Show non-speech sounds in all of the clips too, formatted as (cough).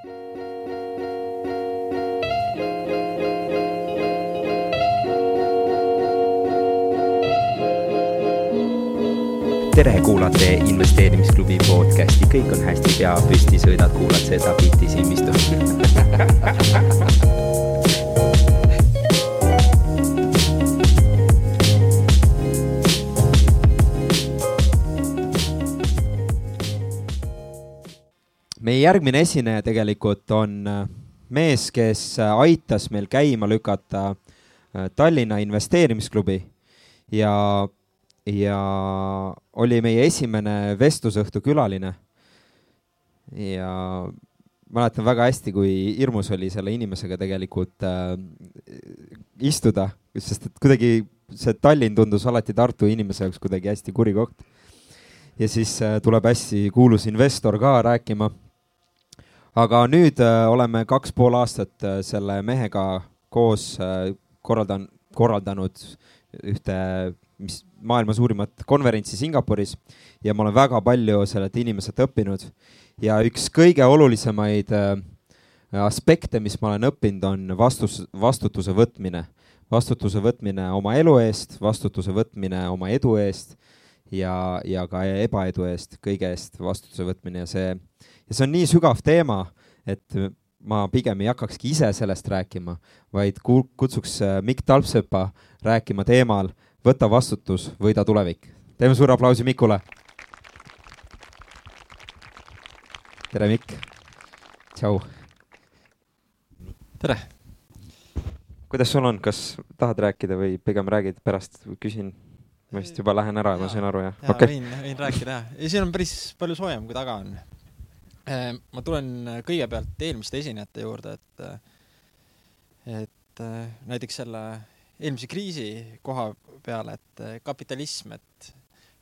tere, kuulate investeerimisklubi podcasti, kõik on hästi, pea püsti, sõidad, kuulad seda bitti silmistu (laughs) meie järgmine esineja tegelikult on äh, mees, kes äh, aitas meil käima lükata äh, Tallinna investeerimisklubi ja, ja oli meie esimene vestlusõhtu külaline. ja mäletan väga hästi, kui hirmus oli selle inimesega tegelikult äh, istuda, sest et kuidagi see Tallinn tundus alati Tartu inimese jaoks kuidagi hästi kuri koht. ja siis äh, tuleb hästi kuulus investor ka rääkima aga nüüd äh, oleme kaks pool aastat äh, selle mehega koos äh, korraldan, korraldanud ühte, mis maailma suurimat konverentsi Singapuris. Ja ma olen väga palju sellelt inimeselt õppinud. Ja üks kõige olulisemaid aspekte, mis ma olen õppinud, on vastus, vastutuse võtmine. vastutuse võtmine oma elu eest, vastutuse võtmine oma edu eest ja, ja ka ebaedu eest, kõige eest vastutuse võtmine. Ja see ja see on nii sügav teema, et ma pigem ei hakkakski ise sellest rääkima, vaid kutsuks äh, Mikk Talpsepa rääkima teemal Võta vastutus, võida tulevik. teeme suure aplausi Mikule. tere, Mikk. tšau. tere. kuidas sul on, kas tahad rääkida või pigem räägid pärast, küsin? ma vist juba lähen ära, ma sain aru, jah? okay., võin, võin rääkida, jah. ja siin on päris palju soojem, kui taga on ma tulen äh, kõigepealt eelmiste esinejate juurde, et äh, et näiteks selle eelmise kriisi koha peale, et kapitalism, et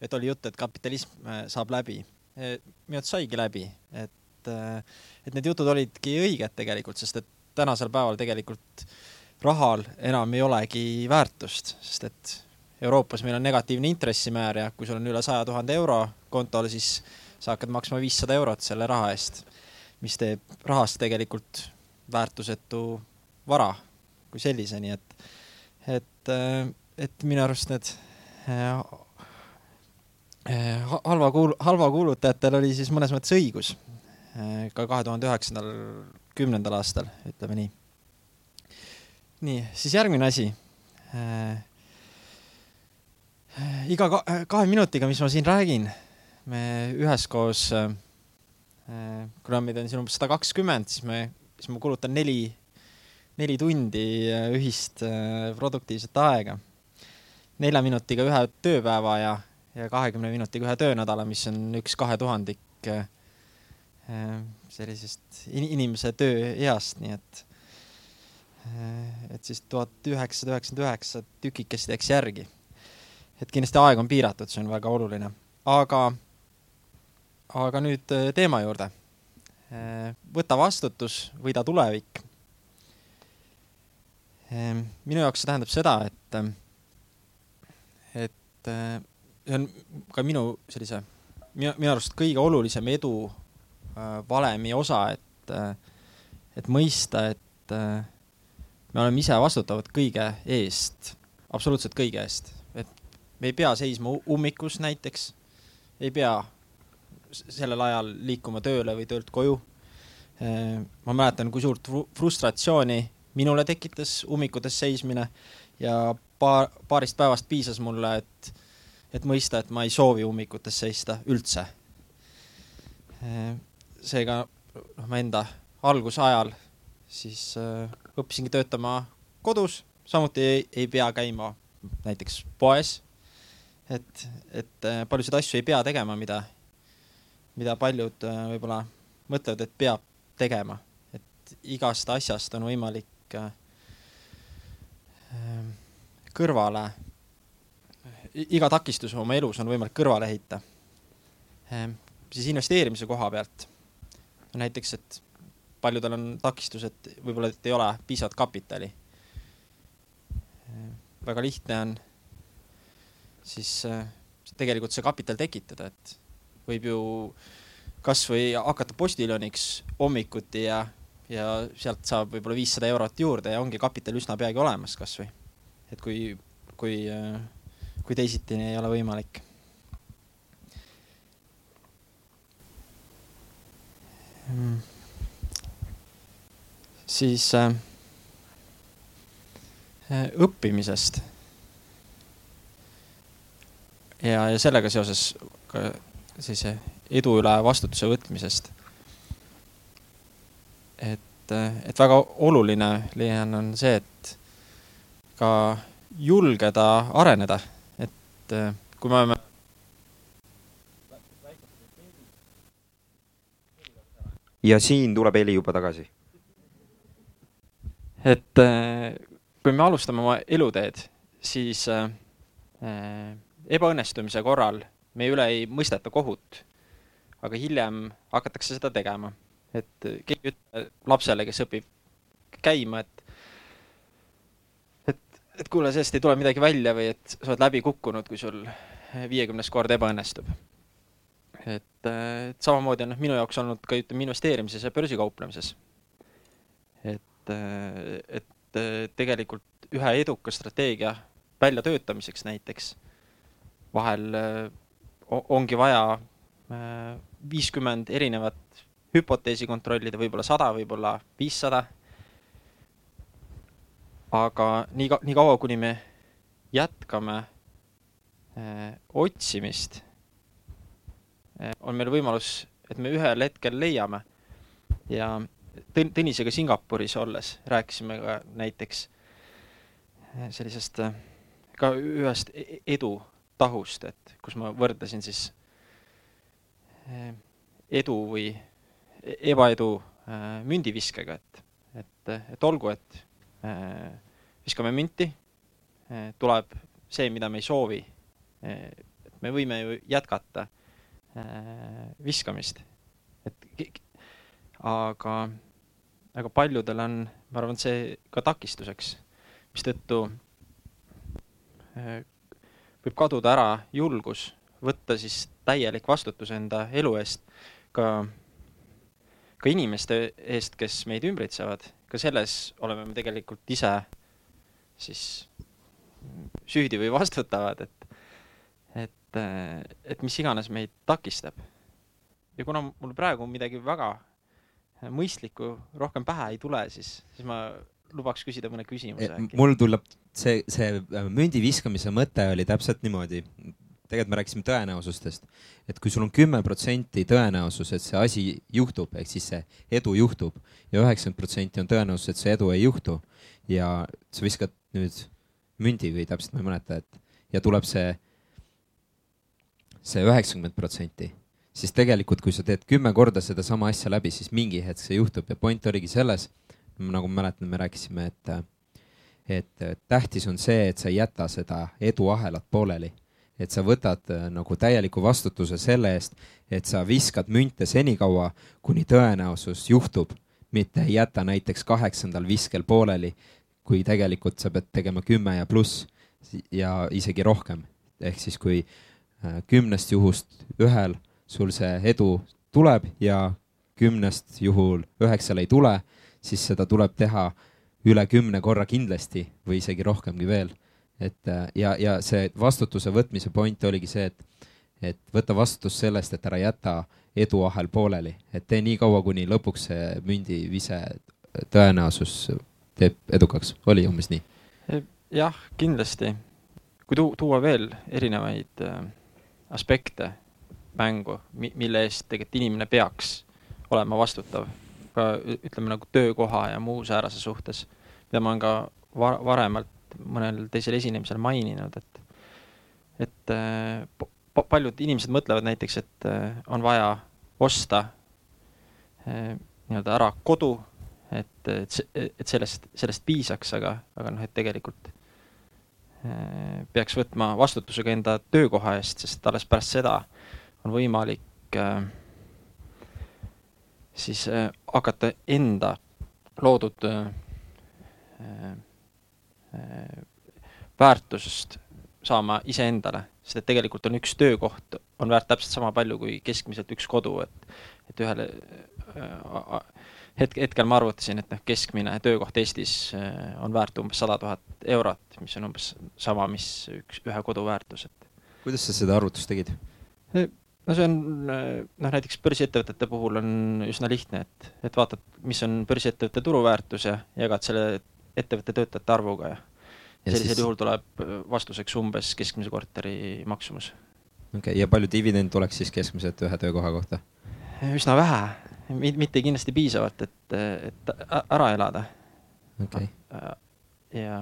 et oli jutt, et kapitalism saab läbi. minu arust saigi läbi, et et need jutud olidki õiged tegelikult, sest et tänasel päeval tegelikult rahal enam ei olegi väärtust, sest et Euroopas meil on negatiivne intressimäär ja kui sul on üle saja tuhande euro kontol, siis sa hakkad maksma viissada eurot selle raha eest, mis teeb rahast tegelikult väärtusetu vara kui sellise, nii et, et, et minu arust need äh, halva kuul-, halva kuulutajatel oli siis mõnes mõttes õigus äh, ka kahe tuhande üheksandal, kümnendal aastal, ütleme nii. nii, siis järgmine asi äh, iga kahe minutiga, mis ma siin räägin, me üheskoos, äh, kuna meid on siin umbes sada kakskümmend, siis me, siis ma kulutan neli, neli tundi äh, ühist äh, produktiivset aega. nelja minutiga ühe tööpäeva ja, ja kahekümne minutiga ühe töönädala, mis on üks kahetuhandik sellisest inimese tööeast, nii et et siis tuhat üheksasada üheksakümmend üheksa tükikest jääks järgi. et kindlasti aeg on piiratud, see on väga oluline, aga aga nüüd äh, teema juurde. Äh, võta vastutus, võida tulevik. Äh, minu jaoks see tähendab seda, et, et see on ka minu sellise, minu, arust kõige olulisem edu valemi osa, et, et mõista, et me oleme ise vastutavad kõige eest, absoluutselt kõige eest. et me ei pea seisma ummikus näiteks, ei pea sellel ajal liikuma tööle või töölt koju. Äh, ma mäletan, kui suurt frustratsiooni minule tekitas ummikutes seismine ja paar, paarist päevast piisas mulle, et, et mõista, et ma ei soovi ummikutes seista üldse. Äh, seega noh, ma enda algusajal siis äh, õppisingi töötama kodus, samuti ei, ei pea käima näiteks poes. et, et paljusid asju ei pea tegema, mida mida paljud äh, võib-olla mõtlevad, et peab tegema, et igast asjast on võimalik äh, äh, kõrvale, iga takistus oma elus on võimalik kõrvale heita. siis investeerimise koha pealt, näiteks, et paljudel on takistused, võib-olla, et ei ole piisavat kapitali. väga lihtne on siis tegelikult see kapital tekitada, et võib ju kasvõi hakata postiljoniks hommikuti ja, ja sealt saab võib-olla viissada eurot juurde ja ongi kapital üsna peagi olemas kasvõi. et kui, kui, kui teisiti ei ole võimalik. siis äh, õppimisest. ja, ja sellega seoses ka sellise edu üle vastutuse võtmisest. et, et väga oluline, leian, on see, et ka julgeda areneda, et kui me oleme ja siin tuleb heli juba tagasi. et kui me alustame oma eluteed, siis äh, ebaõnnestumise korral meie üle ei mõisteta kohut aga hiljem hakatakse seda tegema. et keegi ütleb lapsele, kes õpib käima, et et, et kuule, sellest ei tule midagi välja või et sa oled läbi kukkunud, kui sul viiekümnes kord ebaõnnestub. et, et samamoodi on noh, minu jaoks olnud ka ütleme investeerimises ja börsikauplemises. et, et tegelikult ühe eduka strateegia väljatöötamiseks näiteks vahel ongi vaja viiskümmend erinevat hüpoteesi kontrollida, võib-olla sada, võib-olla viissada. aga nii nii kaua, kuni me jätkame äh, otsimist äh,, on meil võimalus, et me ühel hetkel leiame ja Tõn-, Tõnisega Singapuris olles rääkisime ka näiteks äh, sellisest äh, ka ühest e-, edu tahust, et kus ma võrdlesin siis Eh, edu või ebaedu eh, mündiviskega, et, et, et olgu, et eh, viskame münti, tuleb see, mida me ei soovi. et me võime ju jätkata viskamist. et aga, aga paljudel on, ma arvan, see ka takistuseks, mistõttu võib kaduda ära julgus võtta siis täielik vastutus enda elu eest, ka, ka inimeste eest, kes meid ümbritsevad, ka selles oleme me tegelikult ise siis süüdi või vastutavad, et, et, et mis iganes meid takistab. ja kuna mul praegu midagi väga mõistlikku rohkem pähe ei tule, siis, siis ma lubaks küsida mõne küsimuse äkki. mul tuleb see, see mündi viskamise mõte oli täpselt niimoodi. Tegelikult me rääkisime tõenäosustest, et kui sul on kümme protsenti tõenäosus, et see asi juhtub, ehk siis see edu juhtub ja üheksakümmend protsenti on tõenäosus, et see edu ei juhtu ja sa viskad nüüd mündi või täpselt ma ei mäleta, et ja tuleb see, see üheksakümmend protsenti, siis tegelikult, kui sa teed kümme korda sedasama asja läbi, siis mingi hetk see juhtub. Ja point oligi selles, nagu ma mäletan, me rääkisime, et et tähtis on see, et sa ei jäta seda eduahelat pooleli et sa võtad äh, nagu täieliku vastutuse selle eest, et sa viskad münte senikaua, kuni tõenäosus juhtub, mitte ei jäta näiteks kaheksandal viskel pooleli, kui tegelikult sa pead tegema kümme ja pluss ja isegi rohkem. ehk siis, kui äh, kümnest juhust ühel sul see edu tuleb ja kümnest juhul üheksal ei tule, siis seda tuleb teha üle kümne korra kindlasti või isegi rohkemgi veel et äh, ja, ja see vastutuse võtmise point oligi see, et, et võta vastutus sellest, et ära jäta eduahel pooleli, et tee nii kaua, kuni lõpuks see mündivise tõenäosus teeb edukaks, oli umbes nii? jah, kindlasti. kui tu-, tuua veel erinevaid äh, aspekte mängu, mille eest tegelikult inimene peaks olema vastutav, ka ütleme nagu töökoha ja muu säärase suhtes, mida ma olen ka var-, varemalt mõnel teisel esinemisel maininud, et, et äh, paljud inimesed mõtlevad näiteks, et äh, on vaja osta äh, nii-öelda ära kodu, et, et, et sellest, sellest piisaks, aga, aga noh, et tegelikult peaks võtma vastutuse ka enda töökoha eest, sest alles pärast seda on võimalik siis hakata enda loodud väärtusest saama iseendale, sest et tegelikult on üks töökoht on väärt täpselt sama palju kui keskmiselt üks kodu, et, et ühele hetk, hetkel ma arvutasin, et noh, keskmine töökoht Eestis on väärt umbes sada tuhat eurot, mis on umbes sama, mis üks, ühe kodu väärtus, et. kuidas sa seda arvutust tegid? no see on, noh näiteks börsiettevõtete puhul on üsna lihtne, et, et vaatad, mis on börsiettevõtte turuväärtus ja jagad selle ettevõtte töötajate arvuga ja ja sellisel siis... juhul tuleb vastuseks umbes keskmise korteri maksumus. okei okay., ja palju dividend tuleks siis keskmiselt ühe töökoha kohta? üsna vähe, mitte kindlasti piisavalt, et, et ära elada. okei okay.. ja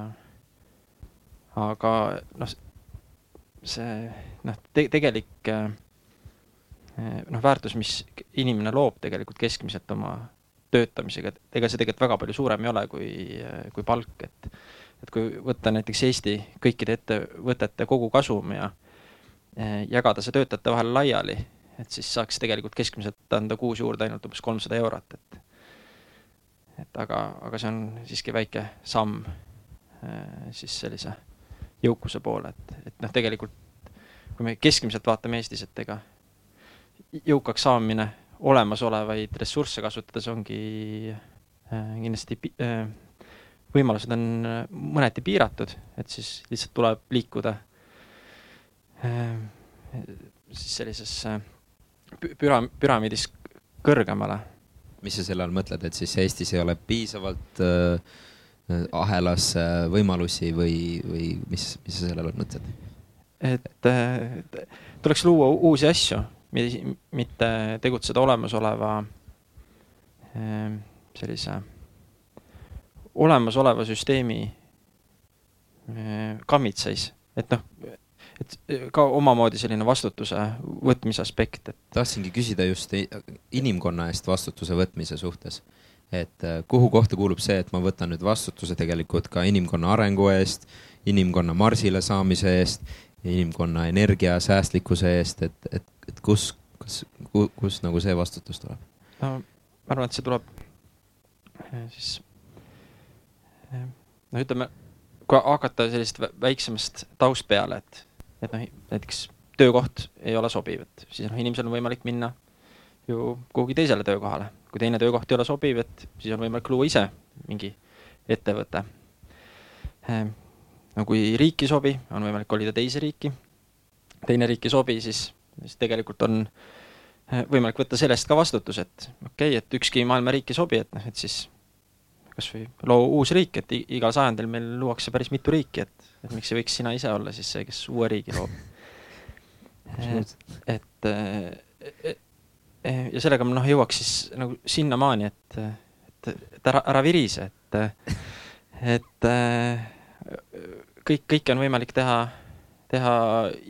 aga noh, see noh te,, tegelik noh, väärtus, mis inimene loob tegelikult keskmiselt oma töötamisega, et ega see tegelikult väga palju suurem ei ole kui, kui palk, et et kui võtta näiteks Eesti kõikide ettevõtete kogukasum ja eh, jagada see töötajate vahel laiali, et siis saaks tegelikult keskmiselt anda kuus juurde ainult umbes kolmsada eurot, et et aga, aga see on siiski väike samm eh, siis sellise jõukuse poole, et, et noh, tegelikult kui me keskmiselt vaatame Eestis, et ega jõukaks saamine olemasolevaid ressursse kasutades ongi äh, kindlasti äh, võimalused on äh, mõneti piiratud, et siis lihtsalt tuleb liikuda siis sellisesse püra-, püramiidis kõrgemale. mis sa selle all mõtled, et siis Eestis ei ole piisavalt äh, ahelas võimalusi või, või mis, mis sa selle all mõtled? et äh, tuleks luua uusi asju, mitte tegutseda olemasoleva äh, sellise olemasoleva süsteemi eh, kammitseis, et noh, et ka omamoodi selline vastutuse võtmise aspekt, et. tahtsingi küsida just inimkonna eest vastutuse võtmise suhtes. et eh, kuhu kohta kuulub see, et ma võtan nüüd vastutuse tegelikult ka inimkonna arengu eest, inimkonna marsile saamise eest, inimkonna energiasäästlikkuse eest, et, et, et kus, kas, kus nagu see vastutus tuleb? no ma arvan, et see tuleb eh, siis noh, ütleme, kui hakata sellisest väiksemast taust peale, et, et noh, näiteks töökoht ei ole sobiv, et siis noh, inimesel on võimalik minna ju kuhugi teisele töökohale. kui teine töökoht ei ole sobiv, et siis on võimalik luua ise mingi ettevõte. No kui riik ei sobi, on võimalik kolida teise riiki. teine riik ei sobi, siis, siis tegelikult on eh, võimalik võtta sellest ka vastutus, et okei okay,, et ükski maailma riik ei sobi, et noh, et siis kas või loo uus riik, et igal sajandil meil luuakse päris mitu riiki, et, et miks ei võiks sina ise olla siis see, kes uue riigi loob. et, et ja sellega ma noh, jõuaks siis nagu sinnamaani, et, et, et ära, ära virise, et, et kõik, kõike on võimalik teha, teha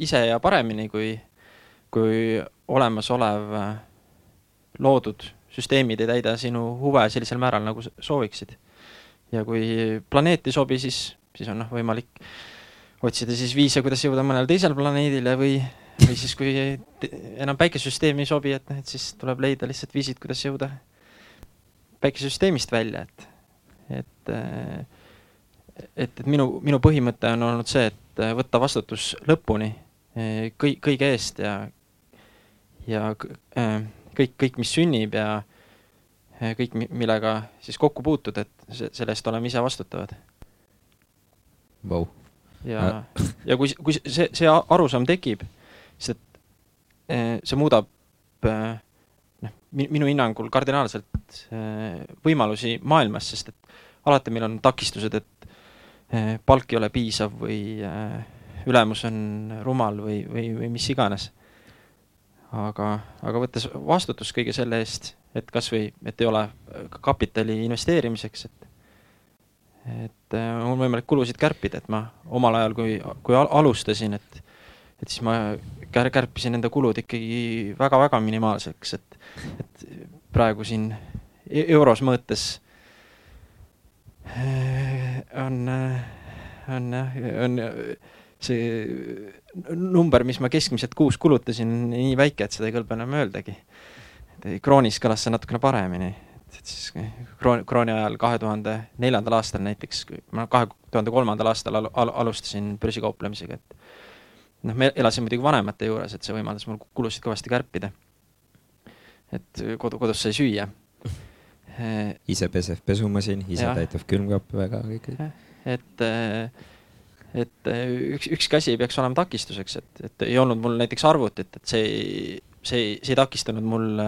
ise ja paremini, kui, kui olemasolev loodud süsteemid ei täida sinu huve sellisel määral, nagu sooviksid. ja kui planeet ei sobi, siis, siis on noh, võimalik otsida siis viise, kuidas jõuda mõnele teisele planeedile või, või siis, kui enam päikesesüsteemi ei sobi, et noh, et siis tuleb leida lihtsalt viisid, kuidas jõuda päikesesüsteemist välja, et, et et, et minu, minu põhimõte on olnud see, et võtta vastutus lõpuni kõi-, kõige eest ja, ja äh, kõik, kõik, mis sünnib ja kõik, millega siis kokku puutud, et selle eest oleme ise vastutavad wow.. ja äh., ja kui, kui see, see arusaam tekib, siis et see muudab noh, minu hinnangul kardinaalselt võimalusi maailmas, sest et alati meil on takistused, et palk ei ole piisav või ülemus on rumal või, või, või mis iganes. Aga, aga võttes vastutust kõige selle eest, et kasvõi, et ei ole kapitali investeerimiseks, et et on võimalik kulusid kärpida, et ma omal ajal, kui, kui alustasin, et et siis ma kär-, kärpisin enda kulud ikkagi väga-väga minimaalseks, et et praegu siin e-, euros mõõtes on, on jah, on see number, mis ma keskmiselt kuus kulutasin, nii väike, et seda ei kõlba enam öeldagi. kroonis kõlas see natukene paremini, et siis kroon, krooni ajal kahe tuhande neljandal aastal näiteks, ma kahe tuhande kolmandal aastal al, al, alustasin börsikauplemisega, et noh, me elasime muidugi vanemate juures, et see võimaldas mul kulusid kõvasti kärpida. et kodu, kodus sai süüa. Ise pesev pesumasin, ise täitav külmkapp, väga kõik. et, et üks, ükski asi ei peaks olema takistuseks, et, et ei olnud mul näiteks arvutit, et see ei, see ei, see ei takistanud mul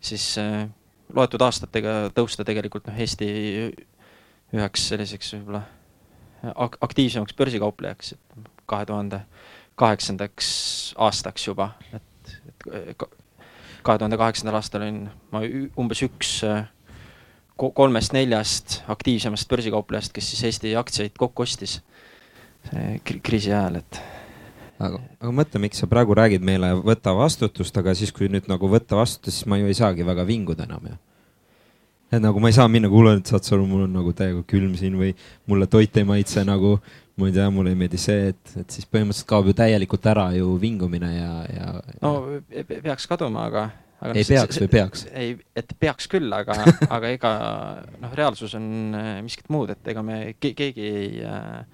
siis loetud aastatega tõusta tegelikult noh, Eesti üheks selliseks võib-olla ak-, aktiivsemaks börsikauplejaks, et kahe tuhande kaheksandaks aastaks juba, et, et kahe tuhande kaheksandal aastal olin ma umbes üks kolmest-neljast aktiivsemast börsikauplejast, kes siis Eesti aktsiaid kokku ostis kriisi ajal, et aga, aga mõtle, miks sa praegu räägid meile, võta vastutust, aga siis, kui nüüd nagu võtta vastutust, siis ma ju ei saagi väga vinguda enam ju et nagu ma ei saa minna, kuule, et saad sa aru, mul on nagu täiega külm siin või mulle toit ei maitse nagu, ma ei tea, mulle ei meeldi see, et, et siis põhimõtteliselt kaob ju täielikult ära ju vingumine ja, ja. no peaks kaduma, aga. Ei see, peaks või peaks? ei, et peaks küll, aga (laughs) aga ega noh, reaalsus on äh, miskit muud, et ega me ke keegi ei äh,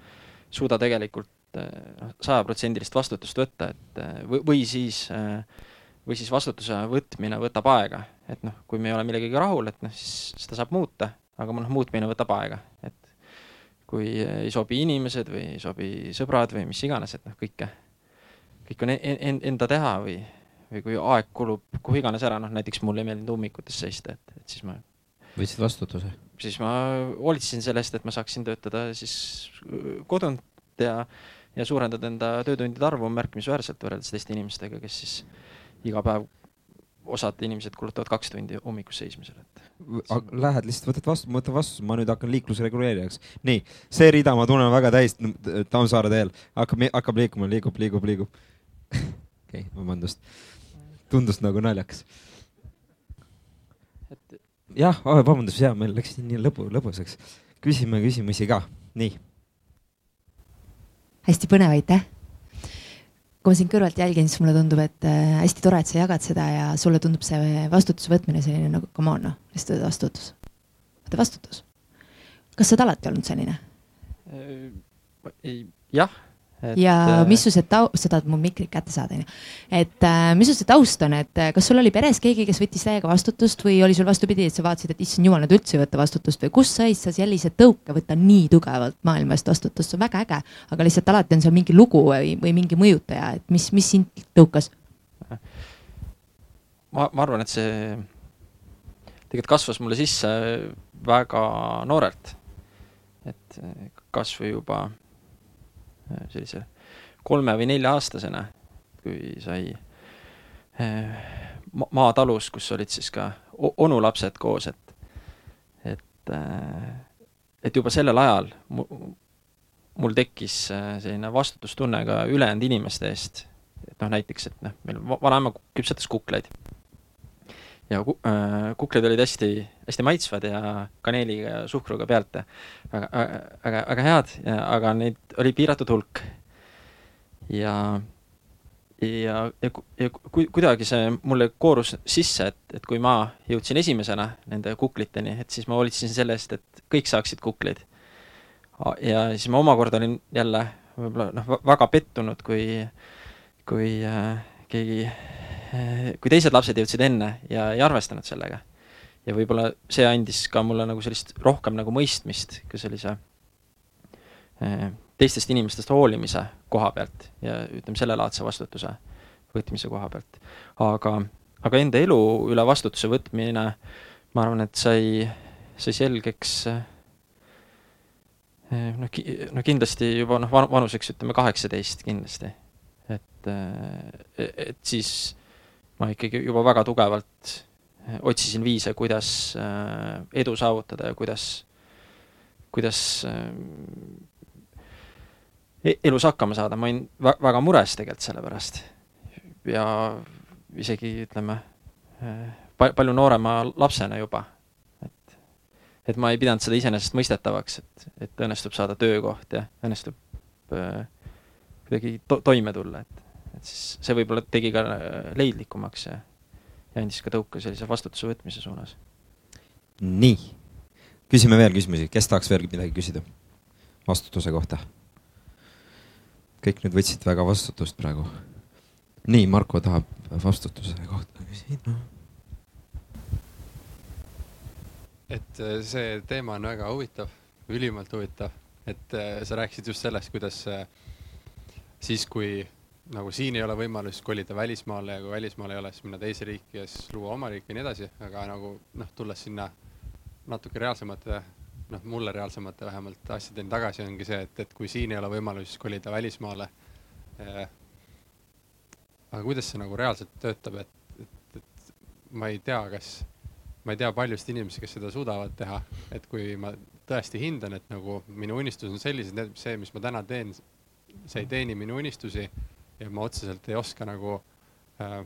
suuda tegelikult äh, noh, sajaprotsendilist vastutust võtta, et äh, või, või siis äh, või siis vastutuse võtmine võtab aega, et noh, kui me ei ole millegagi rahul, et noh, siis seda saab muuta, aga noh, muutmine võtab aega, et kui ei sobi inimesed või ei sobi sõbrad või mis iganes, et noh, kõike, kõik on en, en, enda teha või, või kui aeg kulub kuhu iganes ära, noh näiteks mulle ei meeldinud ummikutes seista, et, et siis ma võtsid vastutuse? siis ma hoolitsesin sellest, et ma saaksin töötada siis kodunt ja, ja suurendada enda töötundide arvu märkimisväärselt võrreldes teiste inimestega, kes siis iga päev osad inimesed kulutavad kaks tundi hommikus seismisele, et. Lähed lihtsalt, võtad vastu, ma võtan vastu, ma nüüd hakkan liiklusreguleerijaks. nii, see rida ma tunnen väga täis Tammsaare teel, hakkab, hakkab liikuma, liigub, liigub, liigub. (laughs) okei okay,, vabandust. Tundus nagu naljakas. et. jah, vabandust, ja meil läks nii lõbu, lõbusaks. küsime küsimusi ka, nii. hästi põnev, aitäh kui ma sind kõrvalt jälgin, siis mulle tundub, et äh, hästi tore, et sa jagad seda ja sulle tundub see vastutuse võtmine selline nagu come on noh, lihtsalt vastutus. võta vastutus. kas sa oled alati olnud selline? Äh, jah ja äh, mis su see taust, sa tahad mu mikrit kätte saada, onju. et äh, mis su see taust on, et äh, kas sul oli peres keegi, kes võttis täiega vastutust või oli sul vastupidi, et sa vaatasid, et issand jumal, nad üldse ei võta vastutust või kust sai sa sellise tõuke võtta nii tugevalt maailma eest vastutust, see on väga äge. aga lihtsalt alati on seal mingi lugu või, või mingi mõjutaja, et mis, mis sind tõukas? ma, ma arvan, et see tegelikult kasvas mulle sisse väga noorelt. et kasvõi juba sellise kolme või nelja-aastasena, kui sai äh, maatalus, kus olid siis ka onulapsed koos, et, et, äh, et juba sellel ajal mul tekkis selline vastutustunne ka ülejäänud inimeste eest. et noh, näiteks, et noh, meil vanaema küpsetas kukleid. Ja kuklid olid hästi, hästi maitsvad ja kaneeliga ja suhkruga pealt väga, väga, väga head, aga neid oli piiratud hulk. ja, ja, ja, ja ku, kuidagi see mulle koorus sisse, et, et kui ma jõudsin esimesena nende kukliteni, et siis ma hoolitsesin selle eest, et kõik saaksid kuklid. ja siis ma omakorda olin jälle võib-olla noh, väga pettunud, kui, kui äh, keegi äh,, kui teised lapsed jõudsid enne ja ei arvestanud sellega ja võib-olla see andis ka mulle nagu sellist rohkem nagu mõistmist ka sellise eh, teistest inimestest hoolimise koha pealt ja ütleme, sellelaadse vastutuse võtmise koha pealt. aga, aga enda elu üle vastutuse võtmine, ma arvan, et sai, sai selgeks noh no kindlasti juba noh, vanuseks ütleme kaheksateist kindlasti. et, et siis ma ikkagi juba väga tugevalt otsisin viise, kuidas äh, edu saavutada ja kuidas, kuidas äh, e-, elus hakkama saada, ma olin väga mures tegelikult selle pärast. ja isegi ütleme, äh, palju noorema lapsena juba. et, et ma ei pidanud seda iseenesestmõistetavaks, et, et õnnestub saada töökoht ja õnnestub kuidagi to toime tulla, et siis see võib-olla tegi ka leidlikumaks ja ja andis ka tõuke sellise vastutuse võtmise suunas. nii, küsime veel küsimusi, kes tahaks veel midagi küsida vastutuse kohta? kõik nüüd võtsid väga vastutust praegu. nii, Marko tahab vastutuse kohta küsida. et äh, see teema on väga huvitav, ülimalt huvitav, et äh, sa rääkisid just sellest, kuidas äh, siis, kui nagu siin ei ole võimalust kolida välismaale ja kui välismaal ei ole, siis minna teise riiki ja siis luua oma riiki ja nii edasi, aga nagu noh, tulles sinna natuke reaalsemate, noh, mulle reaalsemate vähemalt asjadeni tagasi ongi see, et, et kui siin ei ole võimalust kolida välismaale eh,. aga kuidas see nagu reaalselt töötab, et, et, et ma ei tea, kas, ma ei tea paljusid inimesi, kes seda suudavad teha, et kui ma tõesti hindan, et nagu minu unistused on sellised, see, mis ma täna teen, see ei teeni minu unistusi ja ma otseselt ei oska nagu äh,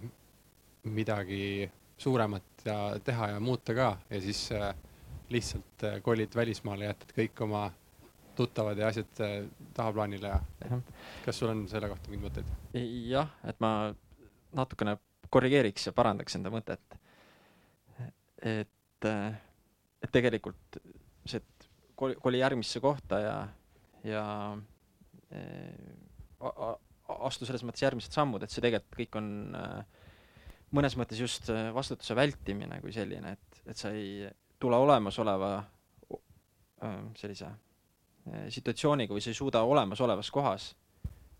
midagi suuremat ja teha ja muuta ka ja siis äh, lihtsalt äh, kolid välismaale, jätad kõik oma tuttavad ja asjad äh, tahaplaanile ja kas sul on selle kohta mingeid mõtteid? jah, et ma natukene korrigeeriks ja parandaks enda mõtet. et, äh, et tegelikult see, et koli, koli järgmisse kohta ja, ja äh, astu selles mõttes järgmised sammud, et see tegelikult kõik on äh, mõnes mõttes just äh, vastutuse vältimine kui selline, et, et sa ei tule olemasoleva äh, sellise situatsiooniga või sa ei suuda olemasolevas kohas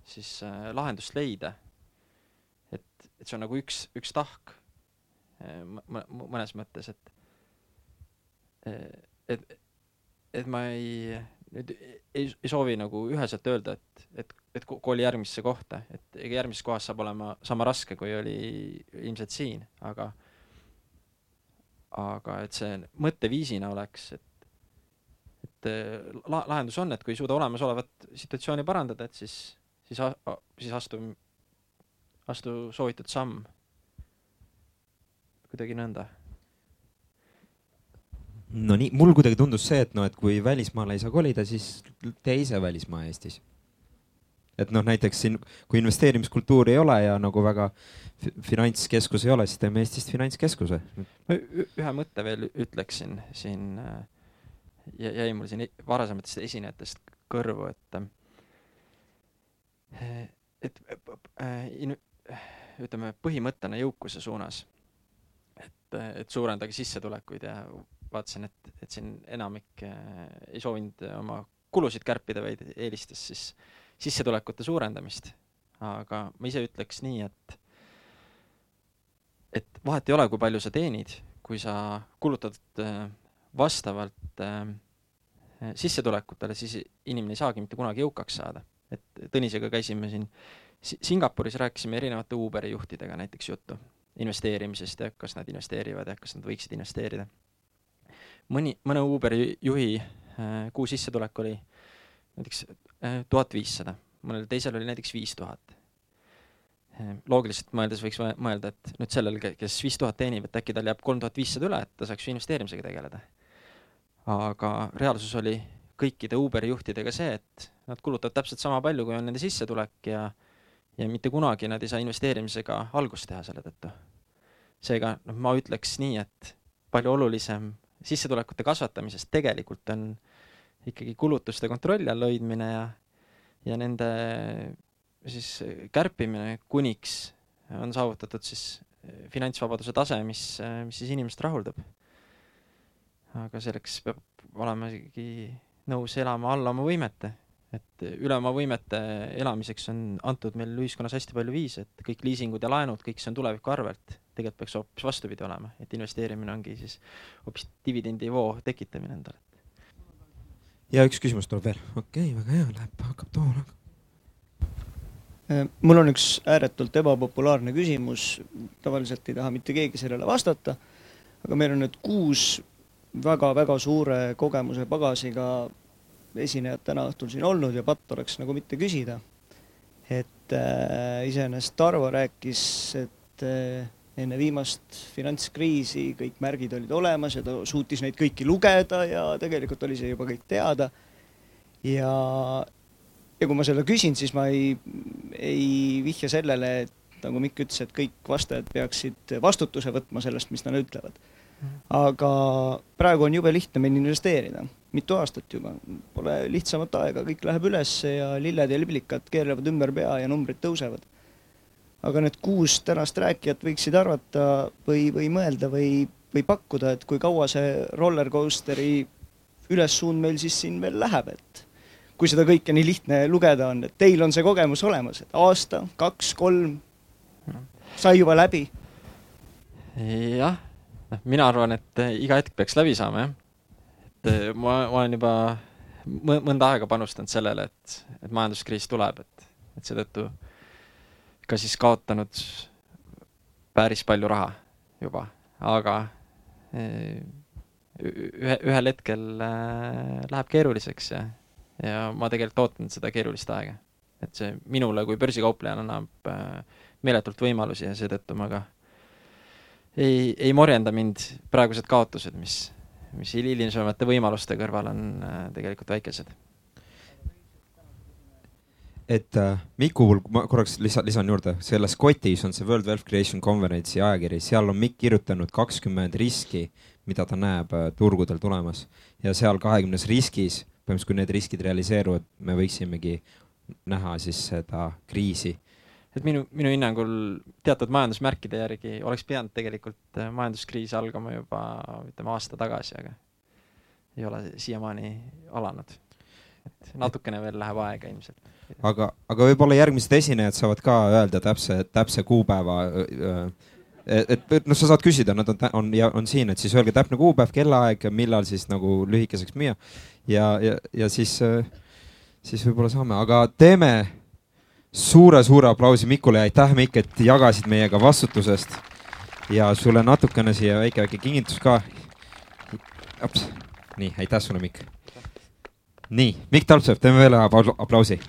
siis lahendust leida. et, et see on nagu üks, üks tahk mõnes mõttes, et et, et ma ei, nüüd ei, ei soovi nagu üheselt öelda, et, et et kooli järgmisse kohta, et ega järgmises kohas saab olema sama raske, kui oli ilmselt siin, aga aga et see mõtteviisina oleks, et, et la-, lahendus on, et kui ei suuda olemasolevat situatsiooni parandada, et siis, siis, siis astu, astu soovitud samm. kuidagi nõnda. No nii, mul kuidagi tundus see, et noh, et kui välismaale ei saa kolida, siis tee ise välismaa Eestis et noh, näiteks siin, kui investeerimiskultuuri ei ole ja nagu väga finantskeskus ei ole, siis teeme Eestist finantskeskuse. ühe mõtte veel ütleksin siin, jäi mul siin varasematest esinejatest kõrvu, et et in-, ütleme, põhimõttena jõukuse suunas, et, et suurendage sissetulekuid ja vaatasin, et, et siin enamik ei soovinud oma kulusid kärpida, vaid eelistas siis äh, sissetulekute suurendamist. aga ma ise ütleks nii, et et vahet ei ole, kui palju sa teenid, kui sa kulutad äh, vastavalt äh, sissetulekutele, siis inimene ei saagi mitte kunagi jõukaks saada. et Tõnisega käisime siin Singapuris, rääkisime erinevate Uberi juhtidega näiteks juttu investeerimisest ja kas nad investeerivad ja kas nad võiksid investeerida. mõni, mõne Uberi juhi äh, kuu sissetulek oli näiteks Äh, tuhat viissada, mõnel teisel oli näiteks viis tuhat. Äh, loogiliselt mõeldes võiks mõelda, et nüüd sellel, kes viis tuhat teenib, et äkki tal jääb kolm tuhat viissada üle, et ta saaks ju investeerimisega tegeleda. aga reaalsus oli kõikide Uberi juhtidega see, et nad kulutavad täpselt sama palju, kui on nende sissetulek ja ja mitte kunagi nad ei saa investeerimisega algust teha selle tõttu. seega noh, ma ütleks nii, et palju olulisem sissetulekute kasvatamisest tegelikult on ikkagi kulutuste kontrolli all hoidmine ja, ja nende siis kärpimine, kuniks on saavutatud siis finantsvabaduse tase, mis, mis siis inimest rahuldab. aga selleks peab olema ikkagi nõus elama alla oma võimete, et üle oma võimete elamiseks on antud meil ühiskonnas hästi palju viise, et kõik liisingud ja laenud, kõik see on tuleviku arvelt. tegelikult peaks hoopis vastupidi olema, et investeerimine ongi siis hoopis dividendivoo tekitamine endale ja üks küsimus tuleb veel, okei okay,, väga hea, läheb, hakkab tooma. Äh, mul on üks ääretult ebapopulaarne küsimus, tavaliselt ei taha mitte keegi sellele vastata, aga meil on nüüd kuus väga-väga suure kogemuse pagasiga esinejad täna õhtul siin olnud ja patt oleks nagu mitte küsida. et äh, iseenesest Tarvo rääkis, et äh, enne viimast finantskriisi kõik märgid olid olemas ja ta suutis neid kõiki lugeda ja tegelikult oli see juba kõik teada. ja, ja kui ma seda küsin, siis ma ei, ei vihja sellele, et nagu Mikk ütles, et kõik vastajad peaksid vastutuse võtma sellest, mis nad ütlevad. aga praegu on jube lihtne meil investeerida, mitu aastat juba, pole lihtsamat aega, kõik läheb üles ja lilled ja liblikad keerlevad ümber pea ja numbrid tõusevad. Aga need kuus tänast rääkijat võiksid arvata või, või mõelda või, või pakkuda, et kui kaua see roller coaster'i ülessuund meil siis siin veel läheb, et kui seda kõike nii lihtne lugeda on, et teil on see kogemus olemas, et aasta, kaks, kolm sai juba läbi. jah, noh, mina arvan, et eh, iga hetk peaks läbi saama, jah. et eh, ma, ma olen juba mõnda aega panustanud sellele, et, et majanduskriis tuleb, et, et seetõttu ka siis kaotanud päris palju raha juba, aga eh, ühe, ühel hetkel läheb keeruliseks ja, ja ma tegelikult ootan seda keerulist aega. et see minule kui börsikauplejale annab äh, meeletult võimalusi ja seetõttu ma ka ei, ei morjenda mind praegused kaotused, mis, mis hilisemate võimaluste kõrval on tegelikult väikesed. Et äh, Miku puhul ma korraks lisa, lisan juurde, selles kotis on see World Wealth Creation Conference'i ajakiri, seal on Mikk kirjutanud kakskümmend riski, mida ta näeb äh, turgudel tulemas ja seal kahekümnes riskis, põhimõtteliselt kui need riskid realiseeruvad, me võiksimegi näha siis seda kriisi et minu, minu hinnangul teatud majandusmärkide järgi oleks pidanud tegelikult äh, majanduskriis algama juba ütleme aasta tagasi, aga ei ole siiamaani alanud. et natukene veel läheb aega ilmselt. Aga, aga võib-olla järgmised esinejad saavad ka öelda täpse, täpse kuupäeva. et, et noh, sa saad küsida, nad on, on ja on siin, et siis öelge täpne kuupäev, kellaaeg, millal siis nagu lühikeseks müüa ja, ja, ja siis, siis võib-olla saame, aga teeme suure-suure aplausi Mikule ja aitäh, Mikk, et jagasid meiega vastutusest. ja sulle natukene siia väike, väike kingitus ka. nii, aitäh sulle, Mikk. nii, Mikk Talpsepp, teeme veel ühe aplausi